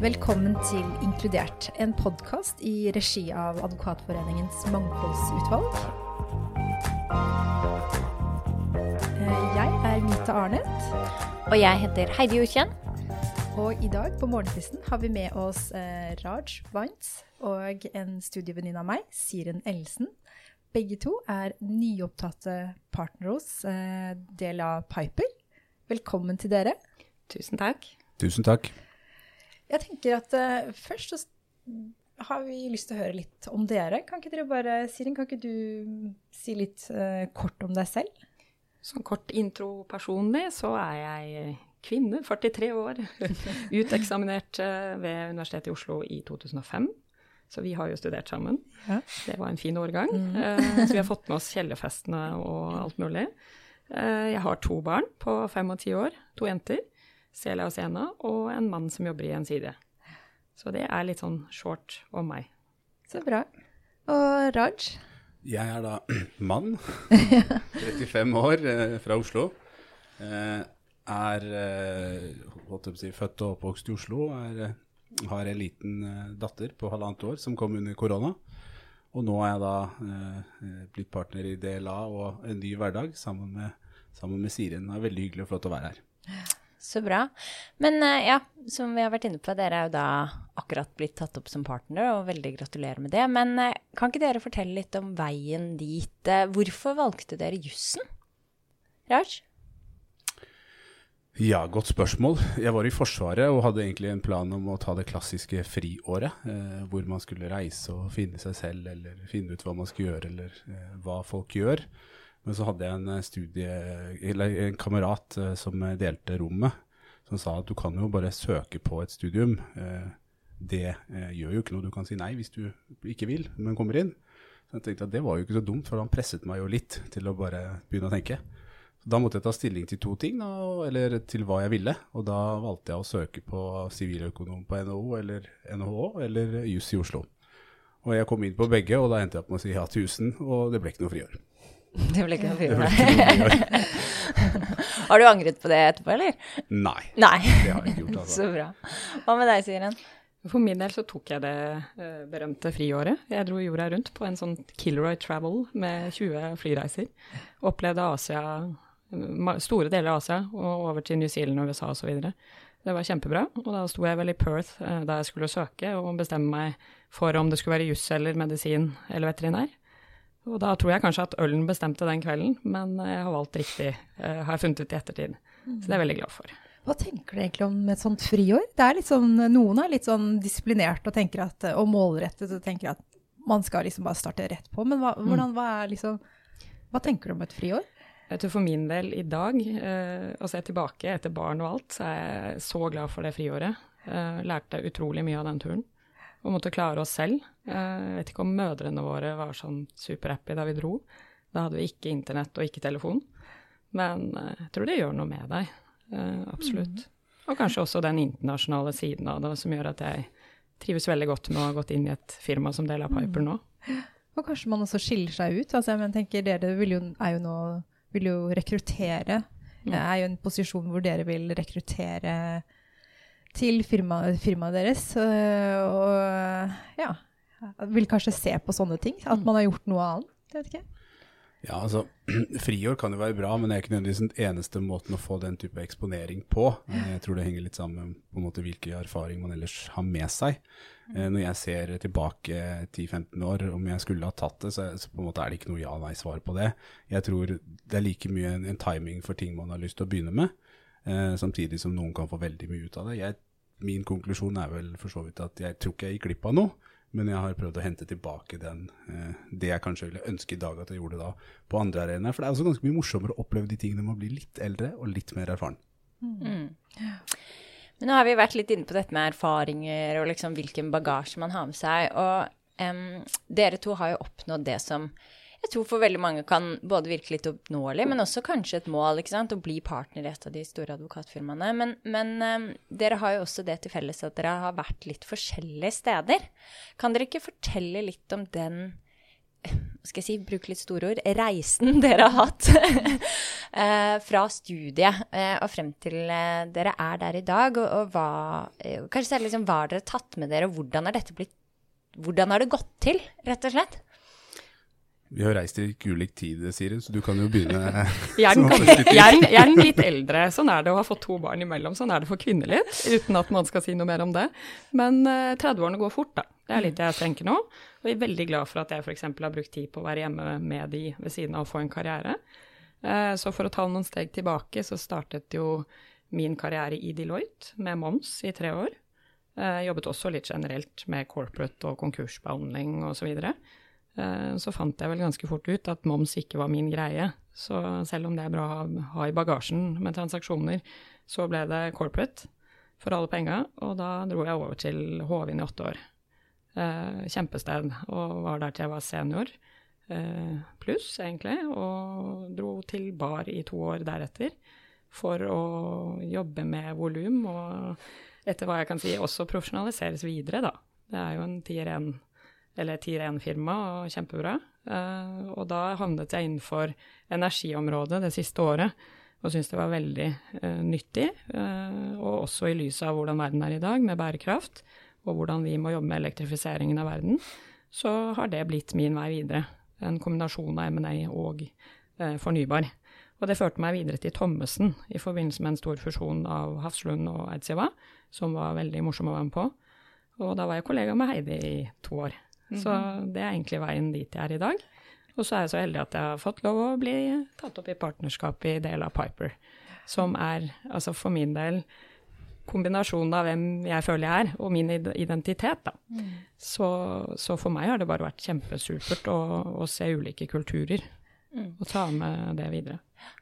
Velkommen til Inkludert, en podkast i regi av Advokatforeningens mangfoldsutvalg. Eh, jeg er Mita Arnet. Og jeg heter Heidi Ukjen. Og i dag på morgenkvisten har vi med oss eh, Raj Vines og en studievenninne av meg, Siren Ellesen. Begge to er nyopptatte partnere hos del av Piper. Velkommen til dere. Tusen takk. Tusen takk. Jeg tenker at uh, først så har vi lyst til å høre litt om dere. Kan ikke dere bare, Sirin, kan ikke du si litt uh, kort om deg selv? Som kort intro personlig, så er jeg kvinne, 43 år. Uteksaminert uh, ved Universitetet i Oslo i 2005. Så vi har jo studert sammen. Ja. Det var en fin årgang. Mm. så vi har fått med oss kjellerfestene og alt mulig. jeg har to barn på fem og ti år. To jenter. Celia og Sena, og en mann som jobber i Gjensidige. Så det er litt sånn short om meg. Så bra. Og Raj? Jeg er da mann. 35 år, eh, fra Oslo. Eh, er eh, si, født og oppvokst i Oslo. Er, har en liten datter på halvannet år som kom under korona. Og nå er jeg da blitt partner i DLA og en ny hverdag sammen med, sammen med Siren. Det er veldig hyggelig og flott å være her. Så bra. Men uh, ja, som vi har vært inne på, dere er jo da akkurat blitt tatt opp som partner, og veldig gratulerer med det. Men uh, kan ikke dere fortelle litt om veien dit? Uh, hvorfor valgte dere jussen? Raj? Ja, godt spørsmål. Jeg var i Forsvaret og hadde egentlig en plan om å ta det klassiske friåret. Eh, hvor man skulle reise og finne seg selv, eller finne ut hva man skulle gjøre, eller eh, hva folk gjør. Men så hadde jeg en eh, studie, eller en kamerat eh, som delte rommet, som sa at du kan jo bare søke på et studium. Eh, det gjør jo ikke noe. Du kan si nei hvis du ikke vil, men kommer inn. Så jeg tenkte at det var jo ikke så dumt, for han presset meg jo litt til å bare begynne å tenke. Så da måtte jeg ta stilling til to ting, da, eller til hva jeg ville. Og da valgte jeg å søke på siviløkonom på NHO eller NHH eller juss i Oslo. Og jeg kom inn på begge, og da endte jeg opp med å si ja til jussen, og det ble ikke noe friår. Det ble ikke noe fyr Har du angret på det etterpå, eller? Nei. Nei. Det har jeg ikke gjort, altså. Så bra. Hva med deg, Siren? For min del så tok jeg det uh, berømte friåret. Jeg dro jorda rundt på en sånn Kilroy Travel med 20 flyreiser. Opplevde Asia, store deler av Asia, og over til New Zealand og USA osv. Det var kjempebra. Og da sto jeg vel i Perth uh, da jeg skulle søke, og bestemme meg for om det skulle være juss eller medisin eller veterinær. Og da tror jeg kanskje at ølen bestemte den kvelden, men jeg har valgt riktig, uh, har jeg funnet ut i ettertid. Så det er jeg veldig glad for. Hva tenker du egentlig om et sånt friår? Det er litt sånn, noen er litt sånn disiplinert og, at, og målrettet og tenker at man skal liksom bare starte rett på. Men hva, mm. hvordan, hva, liksom, hva tenker du om et friår? Jeg tror For min del i dag, eh, å se tilbake etter barn og alt, så er jeg så glad for det friåret. Eh, lærte utrolig mye av den turen og måtte klare oss selv. Eh, jeg vet ikke om mødrene våre var sånn superhappy da vi dro. Da hadde vi ikke internett og ikke telefon. Men eh, jeg tror det gjør noe med deg. Eh, absolutt. Mm. Og kanskje også den internasjonale siden av det som gjør at jeg trives veldig godt med å ha gått inn i et firma som del av Piper nå. Og kanskje man også skiller seg ut. Altså, jeg tenker Dere vil jo, er jo nå vil jo rekruttere. Det er jo en posisjon hvor dere vil rekruttere til firmaet firma deres. Og ja, vil kanskje se på sånne ting. At man har gjort noe annet. Jeg vet ikke. Ja, altså, Friår kan jo være bra, men det er ikke nødvendigvis den eneste måten å få den type eksponering på. Jeg tror det henger litt sammen på en måte hvilke erfaring man ellers har med seg. Eh, når jeg ser tilbake 10-15 år, om jeg skulle ha tatt det, så, på en måte er det ikke noe ja-nei-svar på det. Jeg tror det er like mye en, en timing for ting man har lyst til å begynne med. Eh, samtidig som noen kan få veldig mye ut av det. Jeg, min konklusjon er vel for så vidt at jeg tror ikke jeg gikk glipp av noe, men jeg har prøvd å hente tilbake den, eh, det jeg kanskje ville ønske i dag at jeg gjorde da på andre arenaer. For det er også ganske mye morsommere å oppleve de tingene med å bli litt eldre og litt mer erfaren. Mm. Men nå har vi vært litt inne på dette med erfaringer og liksom hvilken bagasje man har med seg. Og um, dere to har jo oppnådd det som jeg tror for veldig mange kan både virke litt oppnåelig, men også kanskje et mål ikke sant? å bli partner i et av de store advokatfirmaene. Men, men um, dere har jo også det til felles at dere har vært litt forskjellige steder. Kan dere ikke fortelle litt om den skal jeg si, bruke litt store ord, reisen dere har hatt eh, fra studiet eh, og frem til eh, dere er der i dag, og, og hva Kanskje liksom, hva har dere tatt med dere, og hvordan dette blitt Hvordan har det gått til, rett og slett? Vi har reist i ulik tid, Siri, så du kan jo begynne. Jeg er, den, litt eldre. Sånn er det å ha fått to barn imellom. Sånn er det for kvinner litt, uten at man skal si noe mer om det. Men eh, 30-årene går fort, da. Det er litt det jeg tenker nå. Og jeg er veldig glad for at jeg f.eks. har brukt tid på å være hjemme med de ved siden av å få en karriere. Eh, så for å ta noen steg tilbake, så startet jo min karriere i Deloitte med moms i tre år. Jeg jobbet også litt generelt med corporate og konkursbehandling osv. Eh, Så fant jeg vel ganske fort ut at moms ikke var min greie. Så selv om det er bra å ha- i bagasjen med transaksjoner, så ble det corporate for alle penga, og da dro jeg over til Hovin i åtte år. Eh, kjempested, og var der til jeg var senior, eh, pluss egentlig, og dro til bar i to år deretter for å jobbe med volum, og etter hva jeg kan si, også profesjonaliseres videre, da. Det er jo en tier 1 eller tier 1-firma, og kjempebra. Uh, og da havnet jeg innenfor energiområdet det siste året, og syntes det var veldig uh, nyttig. Uh, og også i lys av hvordan verden er i dag, med bærekraft, og hvordan vi må jobbe med elektrifiseringen av verden, så har det blitt min vei videre. En kombinasjon av M&A og fornybar. Og det førte meg videre til Thommessen i forbindelse med en stor fusjon av Hafslund og Eidsiva, som var veldig morsom å være med på. Og da var jeg kollega med Heidi i to år. Så det er egentlig veien dit jeg er i dag. Og så er jeg så heldig at jeg har fått lov å bli tatt opp i partnerskap i del av Piper, som er altså for min del kombinasjonen av hvem jeg føler jeg er, og min identitet. Da. Så, så for meg har det bare vært kjempesupert å, å se ulike kulturer og ta med det videre.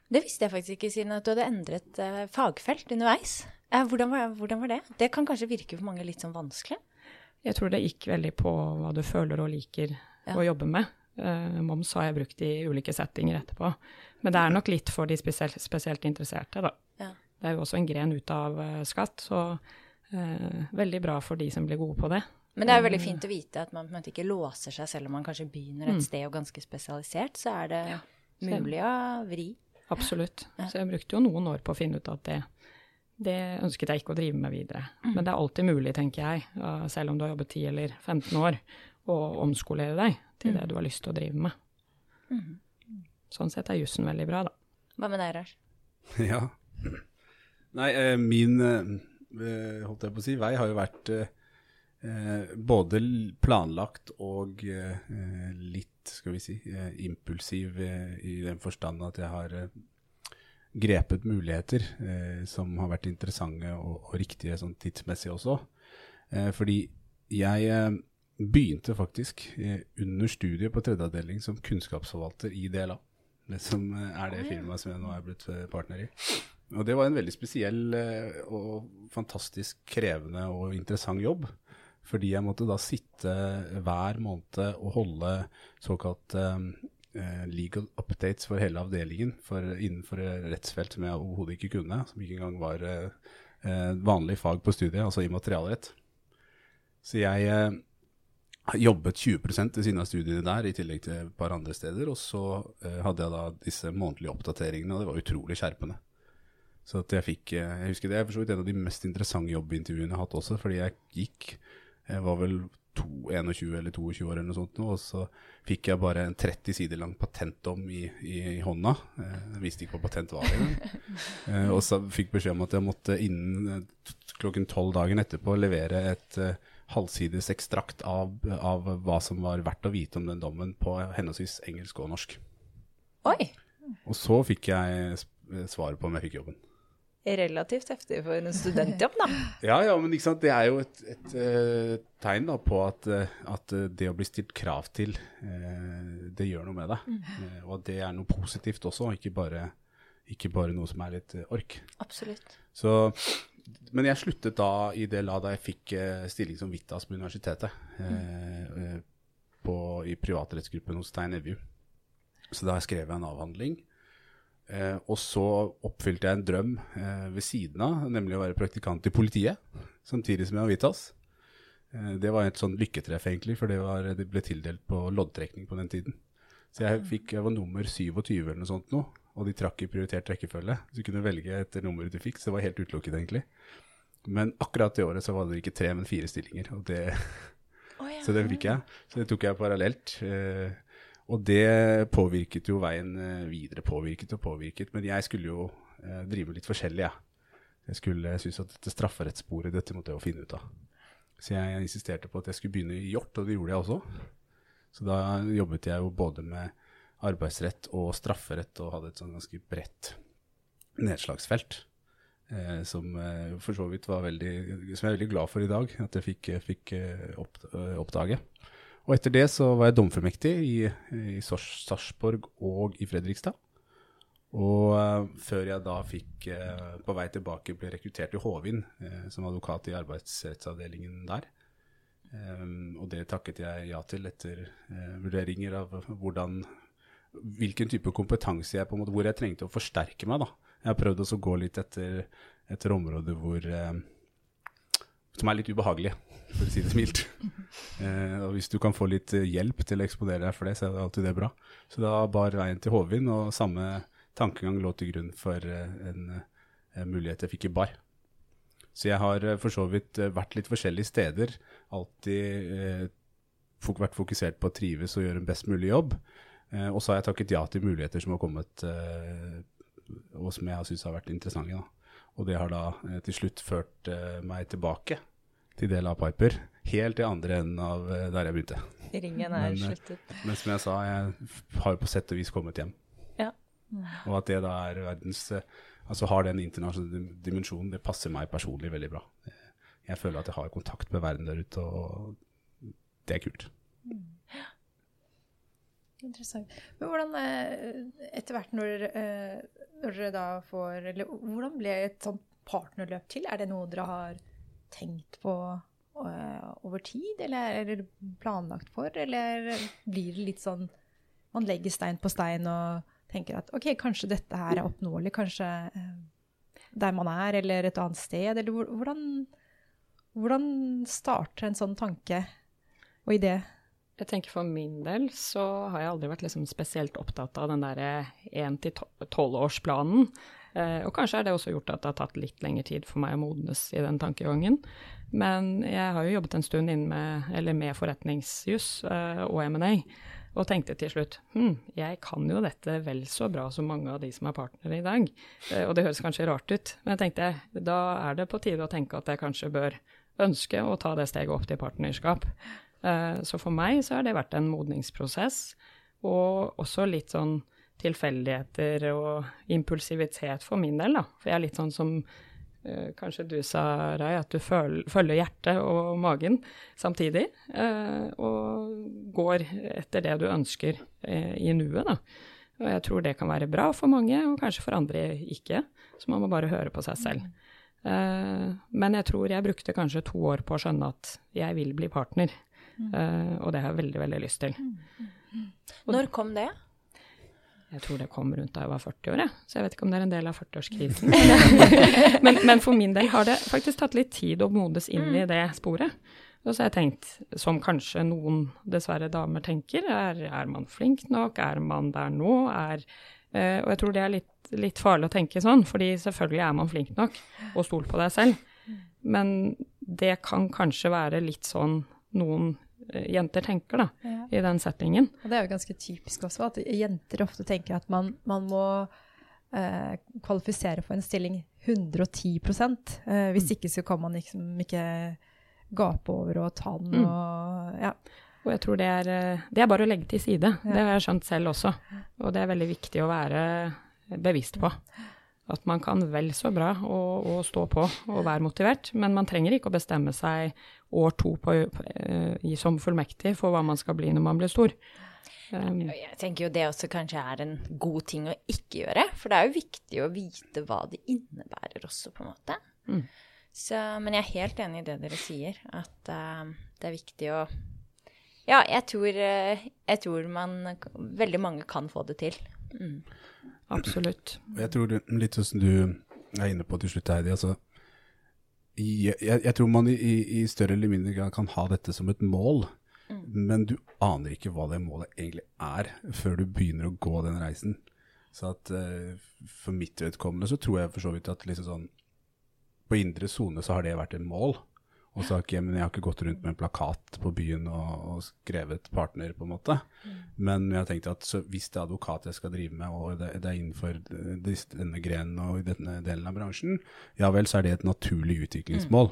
Det visste jeg faktisk ikke, siden at du hadde endret eh, fagfelt underveis. Eh, hvordan, var, hvordan var det? Det kan kanskje virke for mange litt sånn vanskelig? Jeg tror det gikk veldig på hva du føler og liker Ja. å jobbe med. Uh, moms har jeg brukt i ulike settinger etterpå. Men det er nok litt for de spesielt, spesielt interesserte, da. Ja. Det er jo også en gren ut av uh, skatt, så uh, veldig bra for de som blir gode på det. Men det er jo veldig fint å vite at man på en måte ikke låser seg, selv om man kanskje begynner et Mm. sted og ganske spesialisert, så er det ja. mulig å vri. Absolutt. Så jeg brukte jo noen år på å finne ut at det, det ønsket jeg ikke å drive med videre. Men det er alltid mulig, tenker jeg, selv om du har jobbet 10 eller 15 år, å omskolere deg til det du har lyst til å drive med. Sånn sett er jussen veldig bra, da. Hva med deg, Rars? Ja. Nei, eh, min eh, holdt jeg på å si, vei har jo vært eh, både planlagt og litt, skal vi si, impulsiv i den forstand at jeg har grepet muligheter eh, som har vært interessante og, og riktige sånn tidsmessig også. Eh, fordi jeg eh, begynte faktisk eh, under studiet på tredje avdeling som kunnskapsforvalter i DLA. Det som eh, er det firmaet som jeg nå er blitt eh, partner i. Og det var en veldig spesiell og fantastisk krevende og interessant jobb. Fordi jeg måtte da sitte hver måned og holde såkalt legal updates for hele avdelingen for, innenfor et rettsfelt som jeg overhodet ikke kunne, som ikke engang var eh, eh, vanlig fag på studiet, altså immaterialrett. Så jeg eh, jobbet 20 ved siden av studiene der, i tillegg til et par andre steder. Og så eh, hadde jeg da disse månedlige oppdateringene, og det var utrolig skjerpende. Så jeg fikk eh, Jeg husker det er for så vidt en av de mest interessante jobbintervjuene jeg har hatt også, fordi jeg gikk Jeg var vel to, 21 eller 22 år eller noe sånt og så fikk jeg bare en 30 sider lang patentdom i, i, i hånda. Eh, Jeg visste ikke hva patent var engang. Eh, og så fikk beskjed om at jeg måtte innen eh, klokken tolv dagen etterpå levere et halvsides ekstrakt av, av hva som var verdt å vite om den dommen på henholdsvis engelsk og norsk. Oi! Og så fikk jeg svaret på om jeg fikk jobben. Relativt heftig for en studentjobb, da. Ja, ja, men det er jo et, et eh, tegn da, på at, eh, at eh, det å bli stilt krav til, eh, det gjør noe med deg. Eh, og at det er noe positivt også, ikke bare, ikke bare noe som er litt ork. Absolutt. Så, men jeg sluttet da i det la da jeg fikk eh, stilling som Vitas på universitetet. Eh, eh, på, I privatrettsgruppen hos Stein Evju. Så da skrev jeg en avhandling. Eh, og så oppfylte jeg en drøm eh, ved siden av, nemlig å være praktikant i politiet. Samtidig som jeg var Vitas. Eh, det var et sånn lykketreff, egentlig, for det, var, det ble tildelt på loddtrekning på den tiden. Så jeg, fikk, jeg var nummer 27 eller noe sånt nå. og de trakk i prioritert rekkefølge. Så du kunne velge etter nummeret du fikk, så det var helt utelukket, egentlig. Men akkurat det året så var det ikke tre, men fire stillinger. Og det, oh, ja. så det fikk jeg. Så det tok jeg parallelt. Eh, og det påvirket jo veien eh, videre. Påvirket og påvirket. Men jeg skulle jo eh, drive litt forskjellig, jeg. Jeg skulle synes at dette strafferettssporet, dette måtte jeg jo finne ut av. Så jeg insisterte på at jeg skulle begynne i Hjort, og det gjorde jeg også. Så da jobbet jeg jo både med arbeidsrett og strafferett, og hadde et sånn ganske bredt nedslagsfelt. Eh, som eh, for så vidt var veldig, som jeg er veldig glad for i dag, at jeg fikk, fikk eh, opp, eh, oppdage. Og etter det så var jeg domfullmektig i, i Sarpsborg og i Fredrikstad. Og uh, før jeg da fikk, uh, på vei tilbake, ble rekruttert til Håvin uh, som advokat i arbeidsrettsavdelingen der. Um, og det takket jeg ja til etter eh, vurderinger av hvordan, hvilken type kompetanse jeg på en måte, hvor jeg trengte å forsterke meg. da. Jeg har prøvd å gå litt etter, etter områder hvor, eh, som er litt ubehagelige, for å si det mildt. Eh, og hvis du kan få litt eh, hjelp til å eksponere deg for det, så er det alltid det bra. Så da bar veien til Håvin, og samme tankegang lå til grunn for eh, en, en mulighet jeg fikk i bar. Så jeg har eh, for så vidt eh, vært litt forskjellige steder. Alltid eh, vært fokusert på å trives og gjøre en best mulig jobb. Eh, og så har jeg takket ja til muligheter som har kommet, eh, og som jeg syns har vært interessante. Da. Og det har da eh, til slutt ført eh, meg tilbake til del av Piper. Helt til andre enden av eh, der jeg begynte. Ringen er Men, eh, sluttet. Men som jeg sa, jeg har på sett og vis kommet hjem. Ja. Og at det da er verdens eh, Altså har den internasjonale dimensjonen, det passer meg personlig veldig bra. Jeg føler at jeg har kontakt med verden der ute, og det er kult. Interessant. Men hvordan, etter hvert når, når dere da får Eller hvordan ble et sånt partnerløp til? Er det noe dere har tenkt på eh, over tid, eller er det planlagt for? Eller blir det litt sånn man legger stein på stein og tenker at OK, kanskje dette her er oppnåelig, kanskje eh, der man er, eller et annet sted? Eller hvordan, hvordan starter en sånn tanke og idé? Jeg tenker For min del så har jeg aldri vært liksom spesielt opptatt av den derre 1-12-årsplanen. Eh, og kanskje har det også gjort at det har tatt litt lengre tid for meg å modnes i den tankegangen. Men jeg har jo jobbet en stund med, med forretningsjuss eh, og M&A, og tenkte til slutt hm, jeg kan jo dette vel så bra som mange av de som er partnere i dag. Eh, og det høres kanskje rart ut, men jeg tenkte da er det på tide å tenke at jeg kanskje bør ønske å ta det steget opp til partnerskap. Så for meg så har det vært en modningsprosess, og også litt sånn tilfeldigheter og impulsivitet for min del, da. For jeg er litt sånn som eh, kanskje du sa, Rai, at du føl følger hjertet og magen samtidig. eh, og går etter det du ønsker eh, i nuet, da. Og jeg tror det kan være bra for mange, og kanskje for andre ikke. Så man må bare høre på seg selv. Eh, men jeg tror jeg brukte kanskje to år på å skjønne at jeg vil bli partner. Eh, og det har jeg veldig, veldig lyst til. Når kom det? Jeg tror det kom rundt da jeg var 40 år, jeg. så jeg vet ikke om det er en del av 40-årskrisen. men, men for min del har det faktisk tatt litt tid å modes inn i det sporet. Og så har jeg tenkt, som kanskje noen dessverre damer tenker, er, er man flink nok, er man der nå, er eh, Og jeg tror det er litt, litt farlig å tenke sånn, fordi selvfølgelig er man flink nok, og stol på deg selv. Men det kan kanskje være litt sånn noen jenter tenker, da, Ja. i den settingen. Og det er jo ganske typisk også, at jenter ofte tenker at man, man må eh, kvalifisere for en stilling 110 eh, Hvis ikke så kan man liksom ikke gape over og ta den Mm. og Ja. Og jeg tror det er, eh, det er bare å legge til side. Ja. Det har jeg skjønt selv også. Og det er veldig viktig å være bevisst på. At man kan vel så bra å, å stå på og være motivert, men man trenger ikke å bestemme seg år to på, eh, i, som fullmektig for hva man skal bli når man blir stor. Um, Jeg tenker jo det også kanskje er en god ting å ikke gjøre. For det er jo viktig å vite hva det innebærer også, på en måte. Mm. Så, men jeg er helt enig i det dere sier, at uh, det er viktig å Ja, jeg tror, eh, jeg tror man Veldig mange kan få det til. Mm. absolutt. Jeg tror litt sånn som du er inne på til slutt, Heidi. Altså, jeg, jeg, tror man i, i, større eller mindre grad kan ha dette som et mål, men du aner ikke hva det målet egentlig er før du begynner å gå den reisen. Så at eh, for mitt vedkommende så tror jeg for så vidt at liksom sånn På indre sone så har det vært et mål. Og så har ikke, men jeg har ikke gått rundt med en plakat på byen og, og skrevet partner, på en måte. Men jeg har tenkt at så hvis det er advokat jeg skal drive med, og det, det er innenfor denne grenen og i denne delen av bransjen, ja vel, så er det et naturlig utviklingsmål.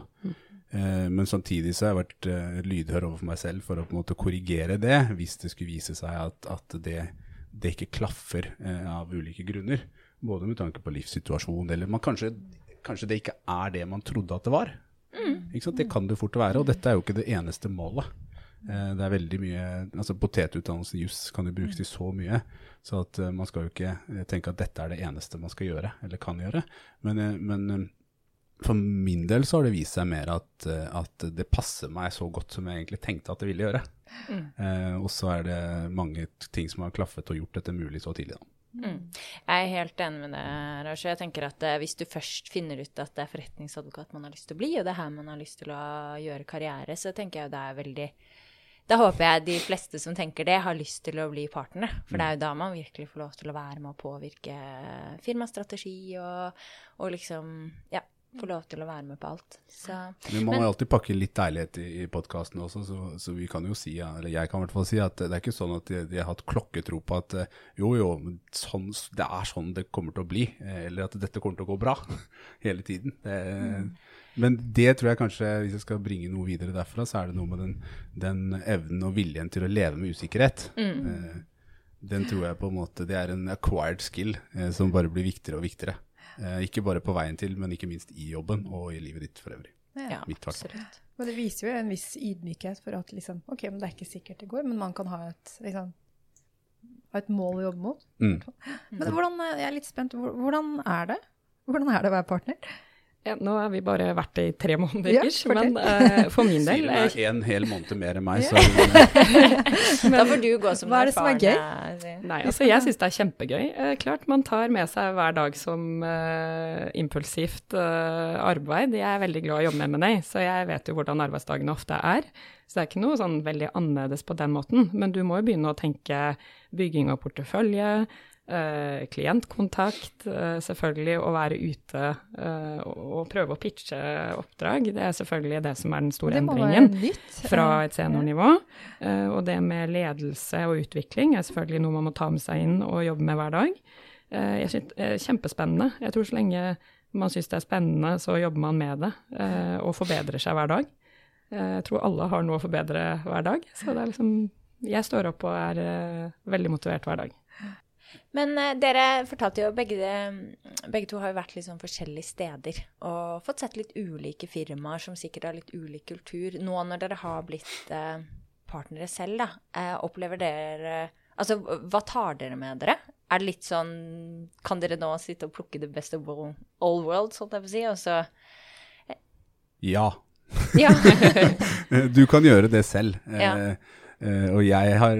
Eh, men samtidig så har jeg vært eh, lydhør overfor meg selv for å på en måte korrigere det, hvis det skulle vise seg at, at det, det ikke klaffer eh, av ulike grunner. Både med tanke på livssituasjon, eller man kanskje, kanskje det ikke er det man trodde at det var. Ikke sant? Det kan det fort være, og dette er jo ikke det eneste målet. Eh, det er veldig mye, altså Potetutdannelsen juss kan jo brukes til så mye, så at eh, man skal jo ikke eh, tenke at dette er det eneste man skal gjøre, eller kan gjøre. Men, men for min del så har det vist seg mer at, at det passer meg så godt som jeg egentlig tenkte at det ville gjøre. Eh, og så er det mange ting som har klaffet og gjort dette mulig så tidlig. Da. Mm. Jeg er helt enig med deg, Raja. Jeg tenker at eh, hvis du først finner ut at det er forretningsadvokat man har lyst til å bli, og det er her man har lyst til å gjøre karriere, så tenker jeg jo det er veldig Da håper jeg de fleste som tenker det, har lyst til å bli partnere. For det er jo da man virkelig får lov til å være med å påvirke firmastrategi og, og liksom Ja. Få lov til å være med på alt. Så Men man Men- må jo alltid pakke litt deilighet i, i podkasten også, så, så vi kan jo si, eller jeg kan i hvert fall si, at det er ikke sånn at de, de har hatt klokketro på at eh, jo, jo, sånn, det er sånn det kommer til å bli, eh, eller at dette kommer til å gå bra hele tiden. Det, Men det tror jeg kanskje, hvis jeg skal bringe noe videre derfra, så er det noe med den, den evnen og viljen til å leve med usikkerhet. Mm. Den tror jeg på en måte, det er en acquired skill eh, som bare blir viktigere og viktigere. Eh, ikke bare på veien til, men ikke minst i jobben og i livet ditt for øvrig. ja, Mitt absolutt. Men det viser jo en viss ydmykhet for at liksom, ok, men det er ikke sikkert det går, men man kan ha et, liksom, ha et mål å jobbe mot. Mm. Men hvordan, jeg er litt spent, hvordan er det? Hvordan er det å være partner? Ja, nå har vi bare vært det i tre måneder, Ja, ish, men uh, for min del Sier du er en hel måned mer enn meg, så Da får du gå som Hva er det som er gøy? Nei, altså jeg syns det er kjempegøy. Uh, klart man tar med seg hver dag som uh, impulsivt eh, arbeid. Jeg er veldig glad i å jobbe med M&A, så jeg vet jo hvordan arbeidsdagene ofte er. Så det er ikke noe sånn veldig annerledes på den måten. Men du må jo begynne å tenke bygging av portefølje, eh, klientkontakt, eh, selvfølgelig å være ute eh, og, og prøve å pitche oppdrag. Det er selvfølgelig det som er den store Det endringen fra et seniornivå. Eh, og det med ledelse og utvikling er selvfølgelig noe man må ta med seg inn og jobbe med hver dag. Eh, jeg synes, eh, kjempespennende. Jeg tror så lenge man syns det er spennende, så jobber man med det og forbedrer seg hver dag. Jeg tror alle har noe å forbedre hver dag. Så det er liksom Jeg står opp og er veldig motivert hver dag. Men uh, dere fortalte jo begge, begge to har jo vært litt sånn forskjellige steder og fått sett litt ulike firmaer som sikkert har litt ulik kultur. Nå når dere har blitt uh, partnere selv, da, uh, opplever dere Altså, hva tar dere med dere? Er det litt sånn Kan dere nå sitte og plukke the best of all, world, sånn jeg får si, og så ja. Ja. Du kan gjøre det selv. Ja. Og jeg har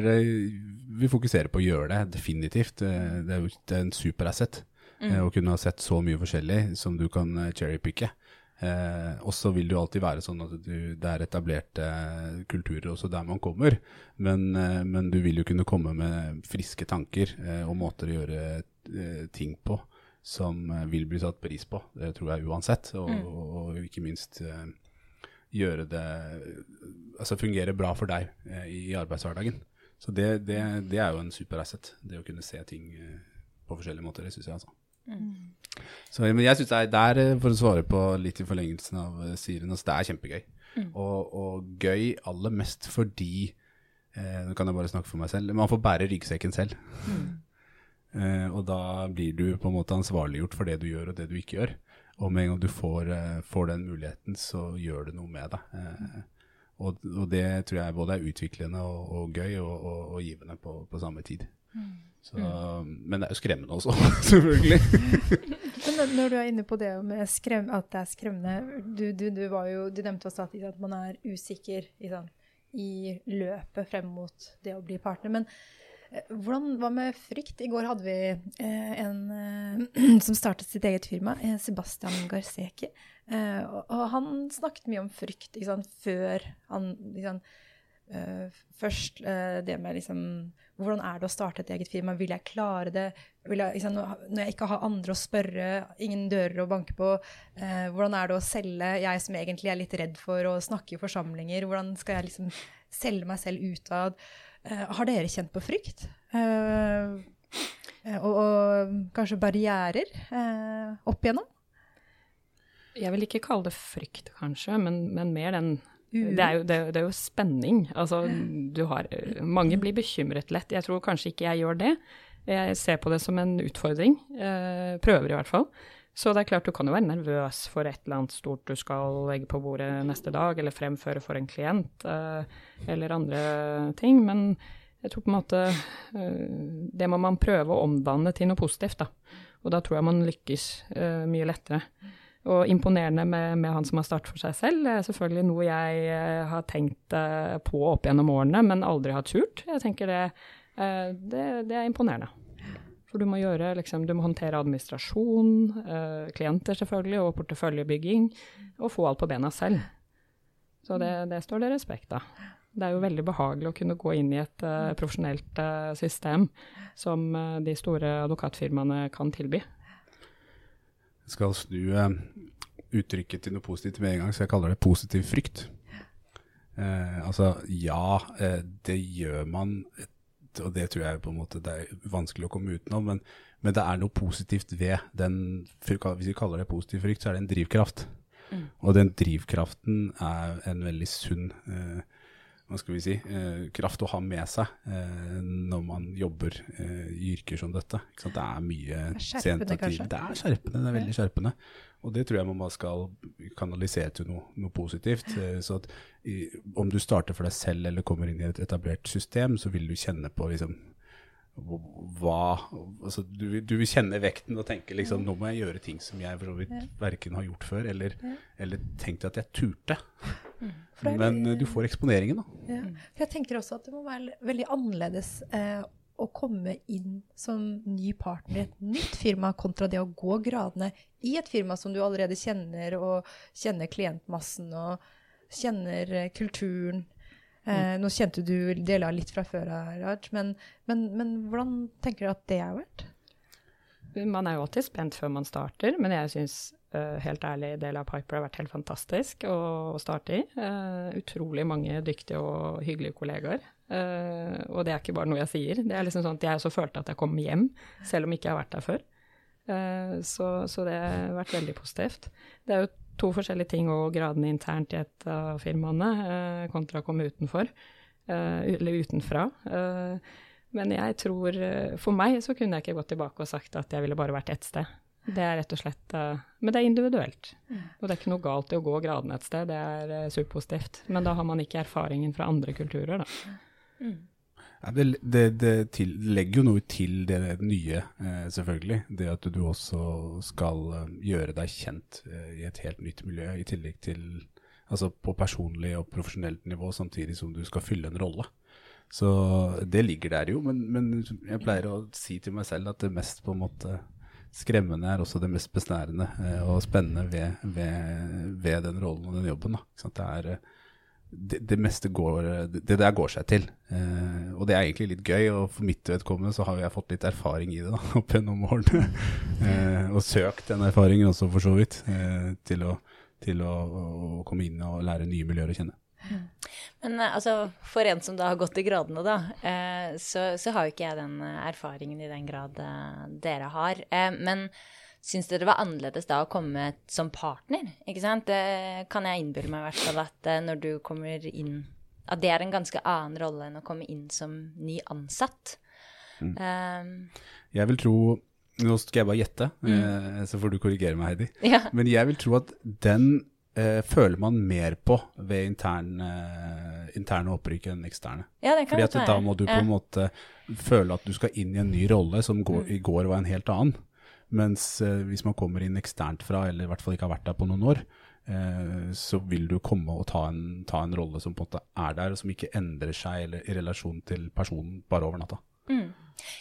eh, Vi fokuserer på å gjøre det, definitivt. Eh, det er jo en superasset mm. å kunne ha sett så mye forskjellig som du kan eh, cherrypicke. Eh, og så vil det jo alltid være sånn at du, det er etablerte kulturer også der man kommer, men, eh, men du vil jo kunne komme med friske tanker eh, og måter å gjøre eh, ting på som eh, vil bli satt pris på. Det tror jeg uansett, og, og, og ikke minst eh, gjøre det Altså fungere bra for deg eh, i arbeidshverdagen. Så det, det, det er jo en super asset, det å kunne se ting eh, på forskjellige måter. Det syns jeg, altså. Så, men jeg syns det er der, eh, for å svare på litt i forlengelsen av eh, Siren, altså det er kjempegøy. Og, og gøy aller mest fordi eh, Nå kan jeg bare snakke for meg selv. Man får bære ryggsekken selv. Eh, og da blir du på en måte ansvarliggjort for det du gjør og det du ikke gjør. Og med en gang du får, får den muligheten, så gjør det noe med deg. Eh, og, og det tror jeg både er utviklende og, og gøy og, og, givende på, på samme tid. Så, Men det er jo skremmende også, selvfølgelig. Men når- du er inne på det med skrem, at det er skremmende Du, du, du, var jo, du nevnte også at, at man er usikker i, sånn, i løpet frem mot det å bli partner. Men hvordan, hva med frykt? I går hadde vi eh, en eh, som startet sitt eget firma, eh, Sebastian Garseki. Og, han snakket mye om frykt sant, før han liksom, først det med liksom Hvordan er det å starte et eget firma? Vil jeg klare det? Jeg, liksom, når jeg ikke har andre å spørre, ingen dører å banke på, hvordan er det å selge? Jeg som egentlig er litt redd for å snakke i forsamlinger, hvordan skal jeg liksom selge meg selv utad? Har dere kjent på frykt? Og, og, kanskje barrierer opp igjennom? Jeg vil ikke kalle det frykt, kanskje, men, men mer den det er, jo, det, det er, jo, spenning. Altså, du har Mange blir bekymret lett. Jeg tror kanskje ikke jeg gjør det. Jeg ser på det som en utfordring. Eh, prøver i hvert fall. Så det er klart du kan jo være nervøs for et eller annet stort du skal legge på bordet neste dag, eller fremføre for en klient, eh, eller andre ting. Men jeg tror på en måte eh, Det må man prøve å omdanne til noe positivt, da. Og da tror jeg man lykkes eh, mye lettere. Og imponerende med, med, han som har startet for seg selv, er selvfølgelig noe jeg har tenkt på opp gjennom årene, men aldri har turt. Jeg tenker det, det, det er imponerende. For du må gjøre liksom, du må håndtere administrasjon, klienter selvfølgelig, og porteføljebygging, og få alt på bena selv. Så det, det står det respekt av. Det er jo veldig behagelig å kunne gå inn i et uh, profesjonelt uh, system som uh, de store advokatfirmaene kan tilby Jeg skal snu uh, uttrykket til noe positivt med en gang, så jeg kaller det positiv frykt. Uh, altså, ja, uh, det gjør man, og det tror jeg på en måte det er vanskelig å komme utenom, men, men det er noe positivt ved den Hvis vi kaller det positiv frykt, så er det en drivkraft. Mm. Og den drivkraften er en veldig sunn uh, hva skal vi si, eh, kraft å ha med seg eh, når man jobber eh, i yrker som dette. Det er mye og tidlig. Det er skjerpende, det er veldig skjerpende. Og det tror jeg man skal kanalisere til noe, noe positivt. Eh, så at i, om du starter for deg selv eller kommer inn i et etablert system, så vil du kjenne på liksom, hva altså, du, du, vil kjenne vekten og tenke liksom nå må jeg gjøre ting som jeg for så vidt verken har gjort før, eller, eller tenkt at jeg turte. Mm. Men du får eksponeringen, da. Ja. Jeg tenker også at det må være veldig annerledes eh, å komme inn som ny partner i et nytt firma, kontra det å gå gradene i et firma som du allerede kjenner, og kjenner klientmassen og kjenner eh, kulturen. Eh, nå kjente du deler litt fra før, Raj, men, men, men, hvordan tenker du at det har vært? Man er jo alltid spent før man starter, men jeg syns uh, helt ærlig del av Piper har vært helt fantastisk å, å starte i. Uh, utrolig mange dyktige og hyggelige kollegaer. Uh, og det er ikke bare noe jeg sier. Det er liksom sånn at jeg også følte at jeg kom hjem, selv om ikke jeg har vært der før. Så, så, det har vært veldig positivt. Det er jo to forskjellige ting og gradene internt i et av firmaene eh, kontra å komme utenfor, eh, eller utenfra. Eh, men jeg tror For meg så kunne jeg ikke gått tilbake og sagt at jeg ville bare vært ett sted. Det er rett og slett Men det er individuelt. Og det er ikke noe galt i å gå gradene et sted, det er superpositivt. Men da har man ikke erfaringen fra andre kulturer, da. Mm. Det, det, det til, legger jo noe til det nye, eh, selvfølgelig. Det at du også skal eh, gjøre deg kjent eh, i et helt nytt miljø, i tillegg til altså på personlig og profesjonelt nivå, samtidig som du skal fylle en rolle. Så det ligger der jo, men, men, jeg pleier å si til meg selv at det mest på en måte skremmende er også det mest besnærende og spennende ved, ved, ved, den rollen og den jobben. Da. Det er det, det, meste går Det der går seg til. Eh, og det er egentlig litt gøy, og for mitt vedkommende så har jeg fått litt erfaring i det da, opp gjennom årene. eh, og søkt den erfaringen også, for så vidt, eh, til, å, til å, å, komme inn og lære nye miljøer å kjenne. Men eh, altså, for en som da har gått i gradene, da, eh, så, så, har jo ikke jeg den erfaringen i den grad eh, dere har. men Syns dere det var annerledes da å komme som partner? Ikke sant? Det kan jeg innbille meg i hvert fall at eh, når du kommer inn At det er en ganske annen rolle enn å komme inn som ny ansatt. Mm. Um, jeg vil tro Nå skal jeg bare gjette, mm. eh, så får du korrigere meg, Heidi. Ja. Men jeg vil tro at den eh, føler man mer på ved interne, eh, interne opprykk enn eksterne. Ja, det kan Fordi at da må du på en måte føle at du skal inn i en ny rolle som går, mm. i går var en helt annen. Mens eh, hvis man kommer inn eksternt fra, eller i hvert fall ikke har vært der på noen år, eh, så vil du komme og ta en, ta en, rolle som på en måte er der, og som ikke endrer seg eller, i relasjon til personen bare over natta. Mm.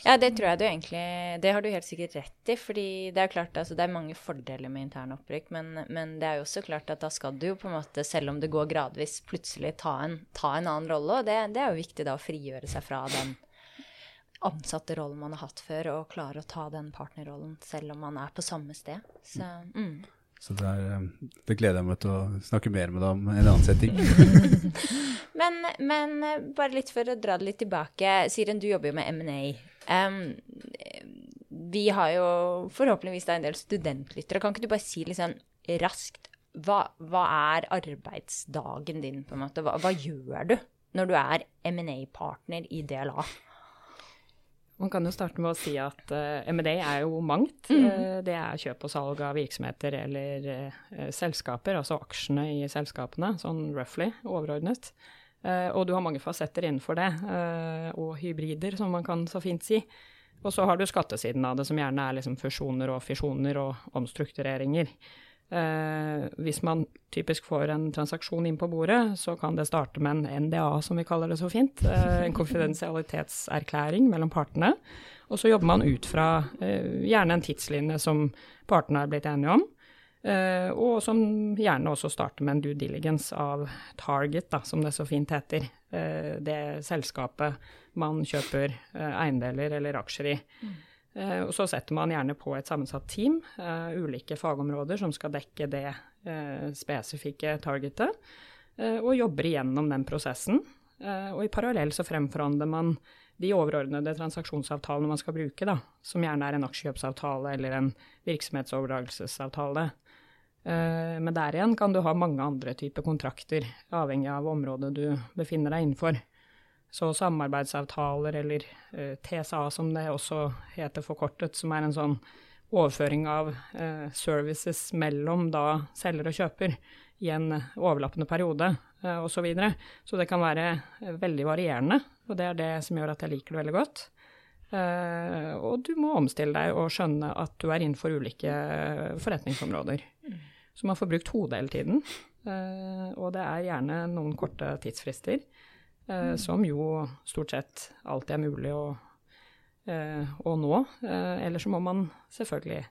Ja, det tror jeg du egentlig Det har du helt sikkert rett i. fordi det er klart, altså, det er mange fordeler med interne opprykk, men, men, det er jo også klart at da skal du jo på en måte, selv om det går gradvis, plutselig ta en, ta en annen rolle. Og det, det, er jo viktig da å frigjøre seg fra den ansatte rollen man har hatt før, og klare å ta den partnerrollen selv om man er på samme sted. Så, mm. Så det, er, eh, det, gleder jeg meg til å snakke mer med deg om en annen setting. men, men, eh, bare litt for å dra det litt tilbake. Siren, du jobber jo med M&A. Um, vi har jo forhåpentligvis en del studentlyttere. Kan ikke du bare si litt sånn raskt hva, hva, er arbeidsdagen din, på en måte? Hva, hva gjør du når du er M&A-partner i DLA? Man kan jo starte med å si at uh, eh, M&A er jo mangt. Mm. Uh, det er kjøp og salg av virksomheter eller uh, selskaper, altså aksjene i selskapene, sånn roughly, overordnet. og du har mange fasetter innenfor det, og hybrider, som man kan så fint si. Og så har du skattesiden av det, som gjerne er liksom fusjoner og fisjoner og omstruktureringer. Eh, hvis man typisk får en transaksjon inn på bordet, så kan det starte med en NDA, som vi kaller det så fint. Eh, en konfidensialitetserklæring mellom partene. Og så jobber man ut fra eh, gjerne en tidslinje som partene har blitt enige om. Eh, og som gjerne også starter med en due diligence av target, da, som det så fint heter. Eh, det selskapet man kjøper eh, eiendeler eller aksjer i. Mm. Eh, og så setter man gjerne på et sammensatt team, uh, ulike fagområder som skal dekke det uh, spesifikke targetet, og jobber igjennom den prosessen. og i parallell så fremforhandler man de overordnede transaksjonsavtalene man skal bruke, da, som gjerne er en aksjekjøpsavtale eller en virksomhetsoverdragelsesavtale. men der igjen kan du ha mange andre typer kontrakter, avhengig av området du befinner deg innenfor. Så samarbeidsavtaler, eller eh, TSA som det også heter forkortet, som er en sånn overføring av uh, services mellom da selger og kjøper i en overlappende periode uh, osv. Så, videre. så det kan være veldig varierende, og det er det som gjør at jeg liker det veldig godt. Og du må omstille deg og skjønne at du er innenfor ulike forretningsområder. Mm. Så man får brukt hodet hele tiden. Og det er gjerne noen korte tidsfrister. Mm. som jo stort sett alltid er mulig å, eh, å nå. Eh, eller så må man selvfølgelig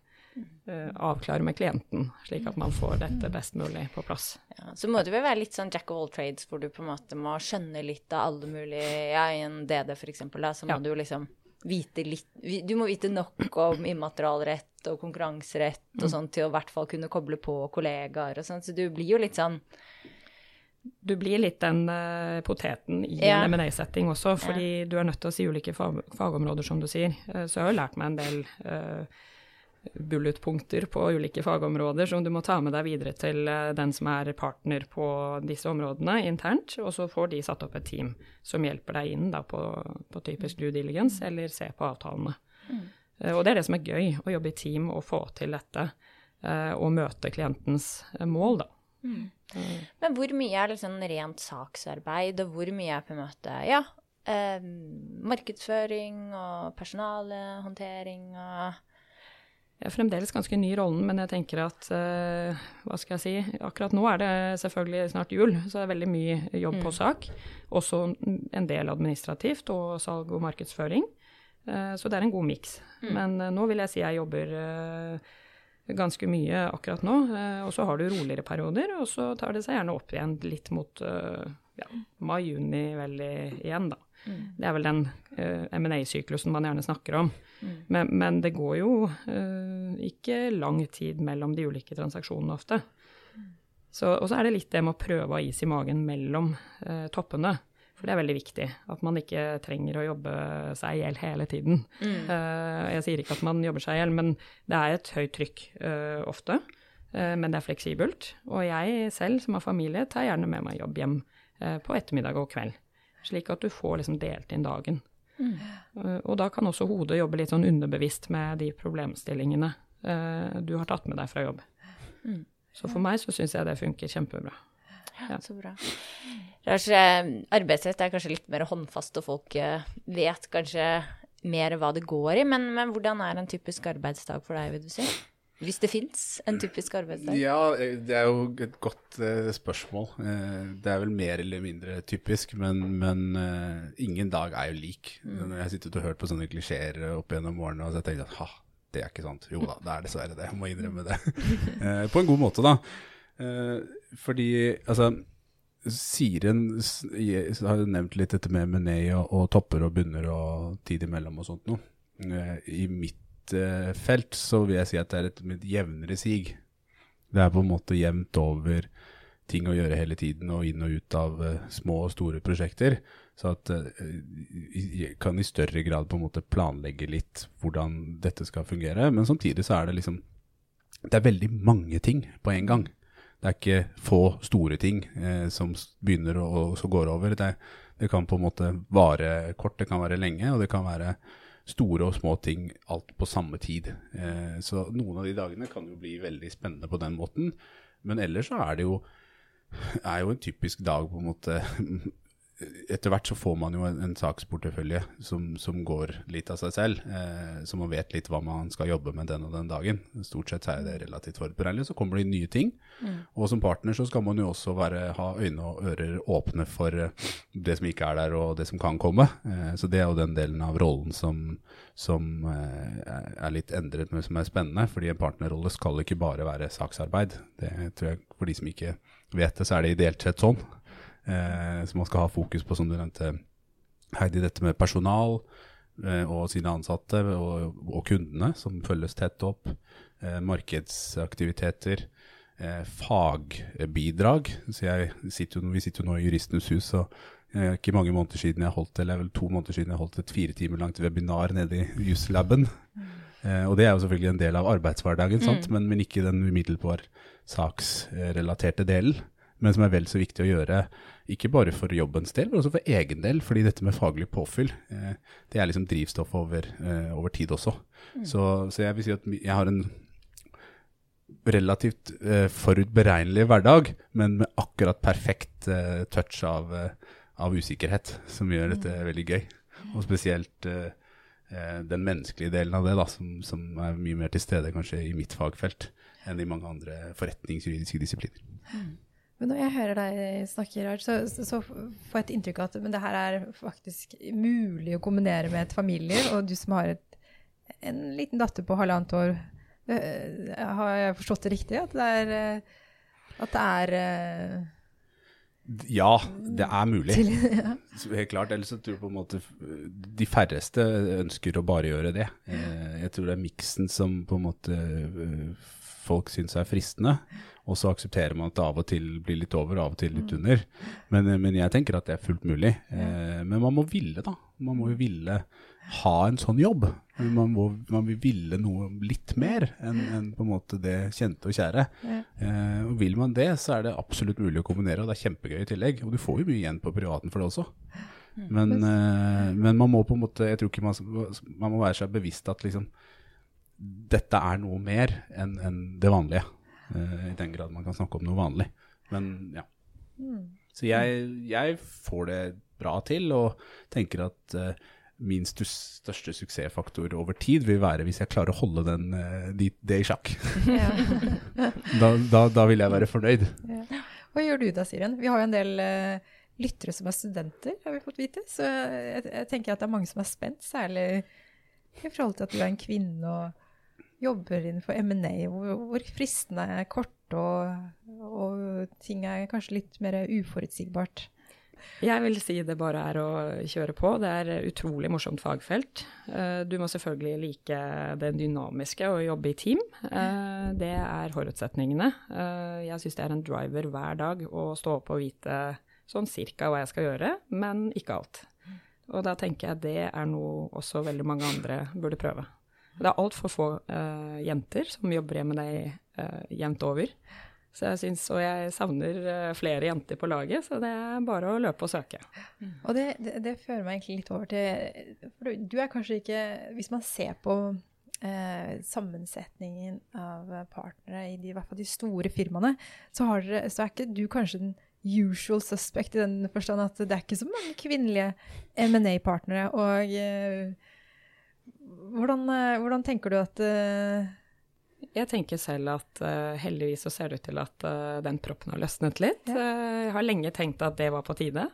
avklare med klienten, slik at man får dette best mulig på plass. Ja, så må det vel være litt sånn jack of all trades, hvor du på en måte må skjønne litt av alle mulige Ja, i en DD f.eks., så må ja. du liksom vite litt Du må vite nok om immaterialrett og konkurranserett og mm. sånn til å i hvert fall kunne koble på kollegaer og sånn, så du blir jo litt sånn du blir litt den uh, poteten i ja. en M&A-setting også, fordi ja. du er nødt til å si ulike fag fagområder, som du sier. Uh, så jeg har jo lært meg en del uh, bulletpunkter på ulike fagområder som du må ta med deg videre til den som er partner på disse områdene internt, og så får de satt opp et team som hjelper deg inn da, på, på, typisk due diligence, eller se på avtalene. Mm. og det er det som er gøy, å jobbe i team og få til dette, og møte klientens mål, da. Mm. Men hvor mye er liksom rent saksarbeid, og hvor mye er på en måte ja, eh, markedsføring og personalhåndtering og jeg er fremdeles ganske ny i rollen, men jeg tenker at uh, hva skal jeg si Akkurat nå er det selvfølgelig snart jul, så det er veldig mye jobb på mm. sak. Også en del administrativt og salg og markedsføring. Uh, så det er en god miks. Mm. Men uh, nå vil jeg si jeg jobber ganske mye akkurat nå. Eh, og så har du roligere perioder, og så tar det seg gjerne opp igjen litt mot eh, ja, mai-juni veldig igjen, da. Mm. Det er vel den uh, M&A-syklusen man gjerne snakker om. Mm. Men, men, det går jo uh, ikke lang tid mellom de ulike transaksjonene ofte. Mm. Så, og så er det litt det med å prøve å ha is i magen mellom uh, toppene. For det er veldig viktig. At man ikke trenger å jobbe seg i hjel hele tiden. Mm. Uh, jeg sier ikke at man jobber seg i hjel, men det er et høyt trykk uh, ofte. Uh, men det er fleksibelt. Og jeg selv, som har familie, tar gjerne med meg jobb hjem på ettermiddag og kveld. Slik at du får liksom delt inn dagen. Mm. og da kan også hodet jobbe litt sånn underbevisst med de problemstillingene du har tatt med deg fra jobb. Mm. Så for meg så syns jeg det funker kjempebra. Ja. Så bra. Kanskje, arbeidsrett er kanskje litt mer håndfast, og folk eh, vet kanskje mer hva det går i. Men, men hvordan er en typisk arbeidsdag for deg, vil du si? Hvis det fins en typisk arbeidsdag? Ja, eh, det er jo et godt uh, spørsmål. Uh, det er vel mer eller mindre typisk, men, men uh, ingen dag er jo lik. Mm. Når jeg har sittet og hørt på sånne klisjeer opp gjennom årene, og så tenker jeg at ha, det er ikke sant. Jo da, det er dessverre det. Jeg må innrømme det. på en god måte, da. Fordi altså Siren har nevnt litt dette med Menet og, og, topper og bunner og tid imellom og sånt noe. I mitt felt så vil jeg si at det er et, et jevnere sig. Det er på en måte jevnt over ting å gjøre hele tiden og inn og ut av uh, små og store prosjekter. Så at uh, jeg kan i større grad på en måte planlegge litt hvordan dette skal fungere. Men samtidig så er det liksom Det er veldig mange ting på en gang. Det er ikke få store ting eh, som begynner og, og så går over. Det, det, kan på en måte vare kort, det kan være lenge, og det kan være store og små ting alt på samme tid. Eh, så noen av de dagene kan jo bli veldig spennende på den måten. Men ellers så er det jo, er jo en typisk dag på en måte etter hvert så får man jo en, en saksportefølje som, som, går litt av seg selv. Eh, så man vet litt hva man skal jobbe med den og den dagen. Stort sett er det relativt forberedelig. Så kommer det nye ting. Mm. Og som partner så skal man jo også være, ha øyne og ører åpne for eh, det som ikke er der og det som kan komme. Eh, så det er jo den delen av rollen som, som eh, er litt endret, men som er spennende. Fordi en partnerrolle skal ikke bare være saksarbeid. Det tror jeg for de som ikke vet det, så er det ideelt sett sånn. Eh, så man skal ha fokus på, som du nevnte, Heidi, dette med personal eh, og sine ansatte og, og, kundene, som følges tett opp. Eh, markedsaktiviteter. Eh, fagbidrag. Så jeg sitter jo, vi sitter jo nå i Juristenes hus, og det er ikke mange måneder siden jeg holdt eller vel to måneder siden jeg holdt et fire timer langt webinar nede i Juslaben. Mm. Eh, og det er jo selvfølgelig en del av arbeidshverdagen, mm. men, men, ikke den umiddelbar saksrelaterte delen. Men som er vel så viktig å gjøre ikke bare for jobbens del, men også for egen del. Fordi dette med faglig påfyll, eh, det er liksom drivstoff over, eh, over tid også. Mm. Så, så, jeg vil si at jeg har en relativt eh, forutberegnelig hverdag, men med akkurat perfekt eh, touch av, eh, av, usikkerhet, som gjør dette mm. veldig gøy. Og spesielt eh, den menneskelige delen av det, da, som, som, er mye mer til stede kanskje i mitt fagfelt enn i mange andre forretningsjuridiske disipliner. Mm. Men når jeg hører deg snakke, Raj, så, så, får jeg et inntrykk av at men det her er faktisk mulig å kombinere med et familieliv. Og du som har et, en liten datter på halvannet år, uh, har jeg forstått det riktig? At det er, uh, at det er uh, ja, det er mulig. Helt klart. Ellers så tror jeg på en måte de færreste ønsker å bare gjøre det. Jeg tror det er miksen som på en måte folk syns er fristende. Og så aksepterer man at det av og til blir litt over av og til litt mm. under. Men, eh, men jeg tenker at det er fullt mulig. Eh, men man må ville, da. Man må jo ville ha en sånn jobb. Man, må, man vil ville noe litt mer enn en på en måte det kjente og kjære. Ja. Eh, og Vil man det, så er det absolutt mulig å kombinere, og det er kjempegøy i tillegg. Og du får jo mye igjen på privaten for det også. Mm. Men, eh, men man må på en måte Jeg tror ikke man, man må være seg bevisst at liksom dette er noe mer enn en det vanlige. Uh, I den grad man kan snakke om noe vanlig. Men ja. Mm. Så jeg, jeg, får det bra til, og tenker at uh, min største suksessfaktor over tid vil være hvis jeg klarer å holde den, uh, det, det i sjakk. da, da, da, vil jeg være fornøyd. Ja. Hva gjør du da, Siren? Vi har jo en del lyttere som er studenter, har vi fått vite. Så jeg, jeg tenker at det er mange som er spent, særlig i forhold til at du er en kvinne og jobber innenfor M&A, hvor, hvor fristene er korte og, og, ting er kanskje litt mer uforutsigbart? Jeg vil si det bare er å kjøre på. Det er utrolig morsomt fagfelt. Eh, du må selvfølgelig like det dynamiske og jobbe i team. Eh, det er forutsetningene. Eh, jeg syns det er en driver hver dag å stå opp og vite sånn cirka hva jeg skal gjøre, men ikke alt. Og da tenker jeg det er noe også veldig mange andre burde prøve. Det er altfor få uh, jenter som jobber med deg uh, jevnt over. Så jeg synes, Og jeg savner uh, flere jenter på laget, så det er bare å løpe og søke. Og det, det, det, fører meg egentlig litt over til For du er kanskje ikke Hvis man ser på eh, sammensetningen av partnere i, de, i hvert fall de store firmaene, så, dere, så, er ikke du kanskje den usual suspect i den forstand at det er ikke så mange kvinnelige M&A-partnere. og eh, hvordan, tenker du at uh, Jeg tenker selv at uh, heldigvis så ser det ut til at uh, den proppen har løsnet litt. Ja. Jeg har lenge tenkt at det var på tide.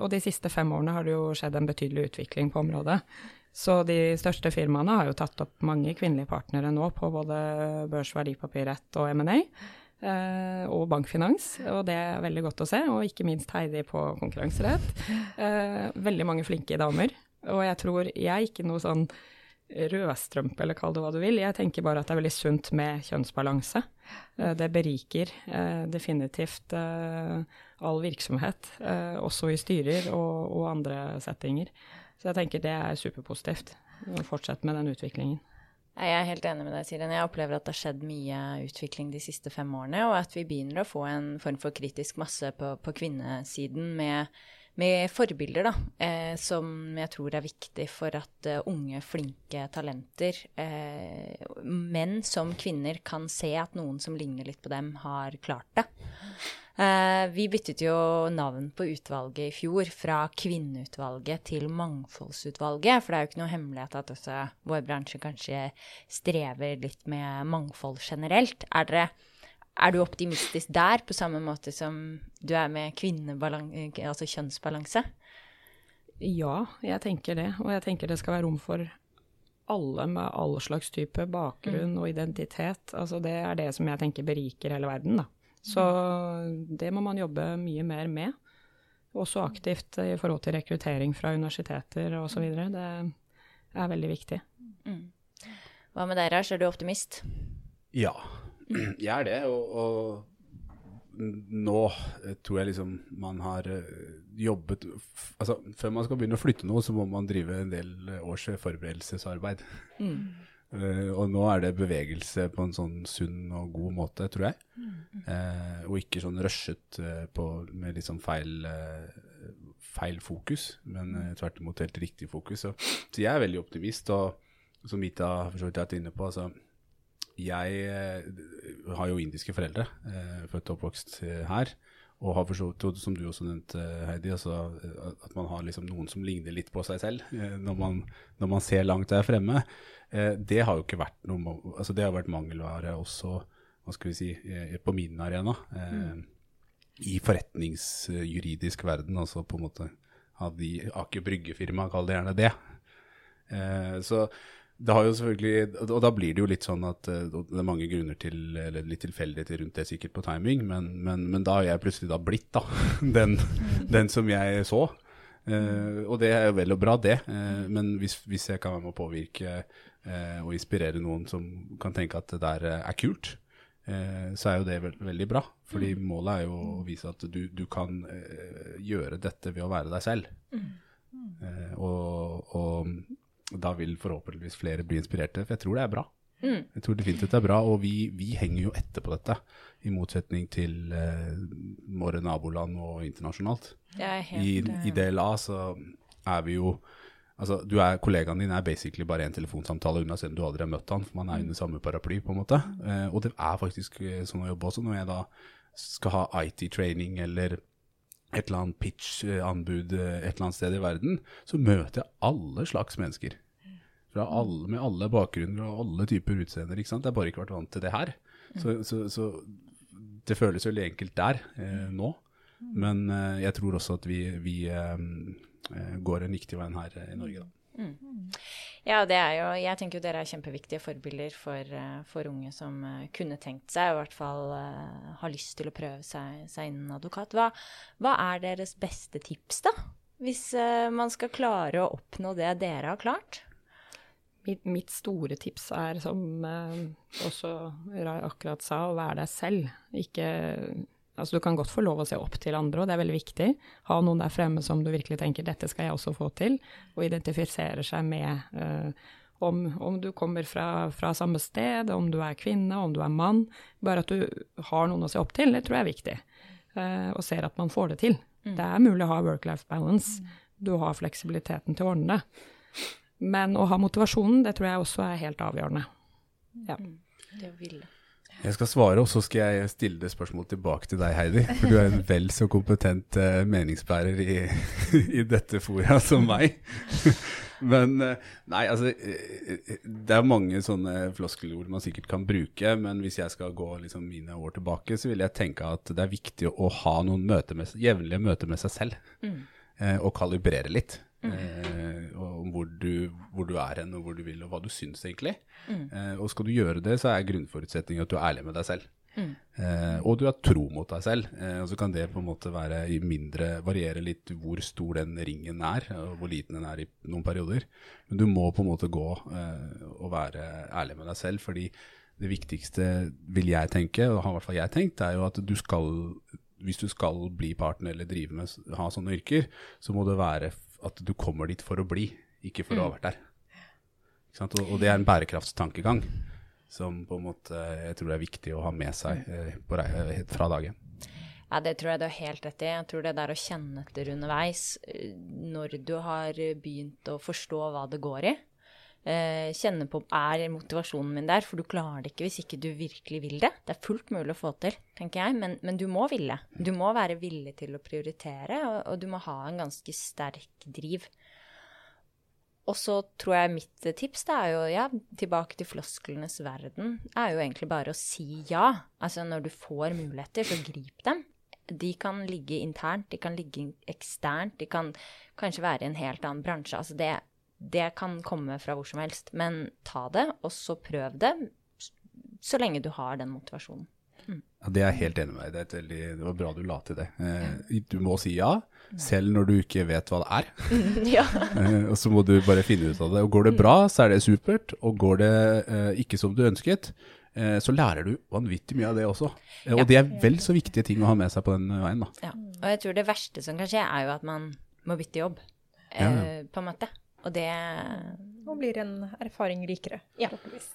og de siste fem årene har det jo skjedd en betydelig utvikling på området. Så de største firmaene har jo tatt opp mange kvinnelige partnere nå på både børs, verdipapirrett og M&A. og bankfinans, og det er veldig godt å se. Og ikke minst Heidi på konkurranserett. veldig mange flinke damer. Og jeg tror jeg er ikke noe sånn rødstrømpe, eller kall det hva du vil. Jeg tenker bare at det er veldig sunt med kjønnsbalanse. Eh, det beriker eh, definitivt eh, all virksomhet, også i styrer og, og andre settinger. Så jeg tenker det er superpositivt å fortsette med den utviklingen. Jeg er helt enig med deg, Siren. Jeg opplever at det har skjedd mye utvikling de siste fem årene, og at vi begynner å få en form for kritisk masse på, på kvinnesiden med med forbilder, da, eh, som jeg tror er viktig for at uh, unge, flinke talenter, eh, menn som kvinner, kan se at noen som ligner litt på dem, har klart det. Eh, vi byttet jo navn på utvalget i fjor, fra Kvinneutvalget til Mangfoldsutvalget. For det er jo ikke noe hemmelighet at også vår bransje kanskje strever litt med mangfold generelt. Er dere er du optimistisk der, på samme måte som du er med altså kjønnsbalanse? Ja, jeg tenker det. Og jeg tenker det skal være rom for alle med all slags type bakgrunn mm. og identitet. Altså det er det som jeg tenker beriker hele verden, da. Så det må man jobbe mye mer med. Også aktivt i forhold til rekruttering fra universiteter osv. Det er veldig viktig. Mm. Hva med deg, Rash, er du optimist? Ja, jeg er det. Og, og nå tror jeg liksom man har eh, jobbet Altså, før man skal begynne å flytte noe, så må man drive en del års forberedelsesarbeid. Mm. Uh, og nå er det bevegelse på en sånn sunn og god måte, tror jeg. Mm. Uh, og ikke sånn rushet uh, på, med liksom feil, feil fokus, men tvert imot helt riktig fokus. Så, så, jeg er veldig optimist, og som Mita har vært inne på, altså jeg eh, har jo indiske foreldre, eh, født og oppvokst eh, her. Og har forstått, som du også nevnte, Heidi, altså, at man har liksom noen som ligner litt på seg selv når man, når man ser langt der fremme. Det har jo ikke vært noe altså Det har vært mangelvare også hva skal vi si, på min arena. Mm. I forretningsjuridisk verden, altså på en måte av de Aker Brygge-firmaet, kall det gjerne det. Så det har jo selvfølgelig, og da blir det jo litt sånn at eh, det er mange grunner til, eller litt tilfeldigheter rundt det sikkert på timing, men, men, men, da har jeg plutselig da blitt da, den, den som jeg så. Uh, og det er jo vel og bra, det. Uh, men hvis, hvis, jeg kan være med å påvirke uh, og inspirere noen som kan tenke at det der er kult, så er jo det veld, veldig bra. Fordi mm. målet er jo å vise at du, du kan gjøre dette ved å være deg selv. Mm. og, og da vil forhåpentligvis flere bli inspirerte, for jeg tror det er bra. Mm. Jeg tror definitivt det er bra, og vi, vi, henger jo etter på dette, i motsetning til eh, våre naboland og internasjonalt. I, I DLA så er vi jo Altså, du er, Kollegaen din er basically bare en telefonsamtale unna, selv om du aldri har møtt han, for man er mm. under samme paraply, på en måte. Eh, og det er faktisk eh, sånn å jobbe også, når jeg da skal ha IT-training eller et eller annet pitch-anbud eh, et eller annet sted i verden, så møter jeg alle slags mennesker. Fra alle, med alle bakgrunner og alle typer utseender. ikke sant? Jeg har bare ikke vært vant til det her. Så, så, så det føles veldig enkelt der eh, nå. Men eh, jeg tror også at vi, vi eh, eh går en riktig vei her i Norge, da. Mm. Ja, det er jo Jeg tenker jo dere er kjempeviktige forbilder for, eh, for unge som kunne tenkt seg, og i hvert fall har lyst til å prøve seg, seg innen advokat. Hva, hva, er deres beste tips, da? Hvis man skal klare å oppnå det dere har klart? Mitt, store tips er, som også Rai akkurat sa, å være deg selv. Ikke Altså, du kan godt få lov å se opp til andre, og det er veldig viktig. Ha noen der fremme som du virkelig tenker 'dette skal jeg også få til', og identifisere seg med uh, om, om, du kommer fra, fra, samme sted, om du er kvinne, om du er mann. Bare at du har noen å se opp til, det tror jeg er viktig. Eh, og ser at man får det til. Mm. Det er mulig å ha work-life balance. Du har fleksibiliteten til å ordne det. Men å ha motivasjonen, det tror jeg også er helt avgjørende. Ja. Det å ville. Jeg skal svare, og så skal jeg stille det spørsmålet tilbake til deg, Heidi. For du er en vel så kompetent uh, meningsbærer i, i, dette fora som meg. Men eh, nei, altså eh, Det er mange sånne floskelord man sikkert kan bruke, men hvis jeg skal gå liksom mine år tilbake, så vil jeg tenke at det er viktig å ha noen møter med, jevnlige møter med seg selv. Mm. Eh, og kalibrere litt. Mm. Eh, om hvor du, hvor du, er hen, og hvor du vil, og hva du syns egentlig. Mm. Eh, og skal du gjøre det, så er grunnforutsetningen at du er ærlig med deg selv. Mm. Eh, og du har tro mot deg selv. Eh, og så kan det på en måte være i mindre variere litt hvor stor den ringen er, og hvor liten den er i noen perioder. Men du må på en måte gå eh, og være ærlig med deg selv, fordi det viktigste, vil jeg tenke, og har i hvert fall jeg tenkt, er jo at du skal hvis du skal bli partner eller drive med, ha sånne yrker, så må det være at du kommer dit for å bli, ikke for mm. å ha mm. vært der. Og, og, det er en bærekraftstankegang som på en måte jeg tror det er viktig å ha med seg eh, eh fra dagen. Ja, det tror jeg du har helt rett i. Jeg tror det der å kjenne etter underveis, eh, når du har begynt å forstå hva det går i, kjenne på er motivasjonen min der, for du klarer det ikke hvis ikke du virkelig vil det. Det er fullt mulig å få til, tenker jeg, men, men du må ville. Du må være villig til å prioritere, og, og du må ha en ganske sterk driv. Og så tror jeg mitt tips det er jo, ja, tilbake til flosklenes verden, er jo egentlig bare å si ja. Altså når du får muligheter, så grip dem. De kan ligge internt, de kan ligge eksternt, de kan kanskje være i en helt annen bransje. Altså det, det kan komme fra hvor som helst. Men ta det, og så prøv det, så lenge du har den motivasjonen. Ja, det er jeg helt enig med deg det, det var bra du la til det. Eh, du må si ja, selv når du ikke vet hva det er. ja. eh, og så må du bare finne ut av det. Og Går det bra, så er det supert. Og går det eh, ikke som du ønsket, eh, så lærer du vanvittig mye av det også. Og og det er vel så viktige ting å ha med seg på den veien. da. Ja. Og jeg tror det verste som kan skje, er jo at man må bytte jobb, eh, på en måte. Og det Og blir en erfaring rikere. Ja.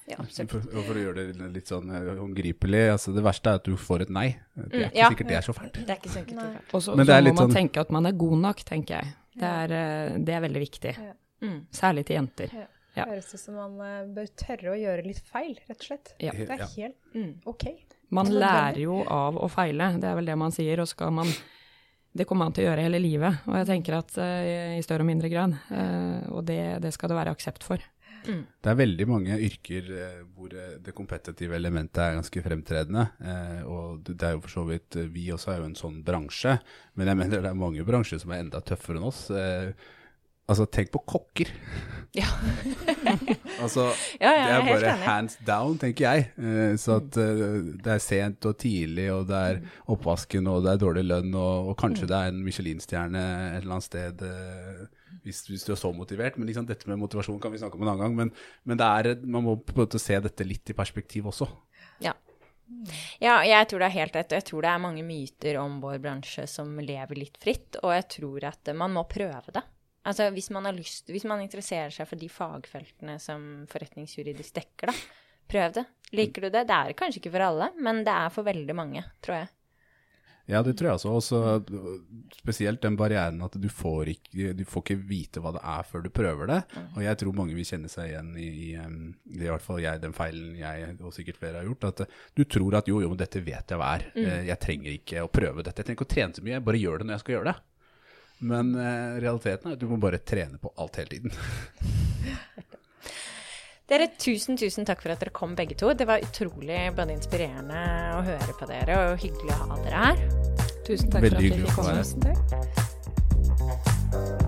ja. For, for, å gjøre det litt sånn eh, håndgripelig, altså det verste er at du får et nei. Det er mm, ikke ja. sikkert det er så fælt. Det er ikke sikkert det er fælt. Og så må man sånn... tenke at man er god nok, tenker jeg. Det er, eh, det er veldig viktig. Ja. Mm. Særlig til jenter. Ja. Ja. Høres ut som man eh, bør tørre å gjøre litt feil, rett og slett. Ja. Det er helt mm. ok. Man lærer jo av å feile, det er vel det man sier. Og skal man det kommer man til å gjøre hele livet, og jeg tenker at uh, i større og mindre grad. Uh, og det, det, skal det være aksept for. Mm. Det er veldig mange yrker uh, hvor det kompetitive elementet er ganske fremtredende. og det er jo for så vidt Vi også er jo en sånn bransje, men jeg mener det er mange bransjer som er enda tøffere enn oss. Altså, tenk på kokker. Ja. altså, ja, ja, det er bare hands down, tenker jeg. Uh, så at uh, det er sent og tidlig, og det er oppvasken, og det er dårlig lønn, og, og kanskje mm. det er en Michelin-stjerne et eller annet sted. Uh, hvis, hvis, du er så motivert. Men liksom, dette med motivasjon kan vi snakke om en annen gang. Men, men er, man må på en måte se dette litt i perspektiv også. Ja. Ja, jeg tror det er helt rett. Jeg tror det er mange myter om vår bransje som lever litt fritt. Og jeg tror at man må prøve det. Altså hvis man har lyst, hvis man interesserer seg for de fagfeltene som forretningsjuridisk dekker, da, prøv det. Liker du det? Det er kanskje ikke for alle, men det er for veldig mange, tror jeg. Ja, det tror jeg også. Også spesielt den barrieren at du får, ikke, du får ikke vite hva det er før du prøver det. Mm. Og jeg tror mange vil kjenne seg igjen i, i, i, hvert fall jeg, den feilen jeg og sikkert flere har gjort. At du tror at jo, jo, dette vet jeg hva er. Mm. Eh, jeg trenger ikke å prøve dette. Jeg trenger ikke å trene så mye, jeg bare gjør det når jeg skal gjøre det. Men uh, realiteten er at du må bare trene på alt hele tiden. Dere, tusen, tusen takk for at dere kom, begge to. Det var utrolig både inspirerende å høre på dere, og hyggelig å ha dere her. Tusen takk Veldig for at dere kom komme. Veldig hyggelig å være her.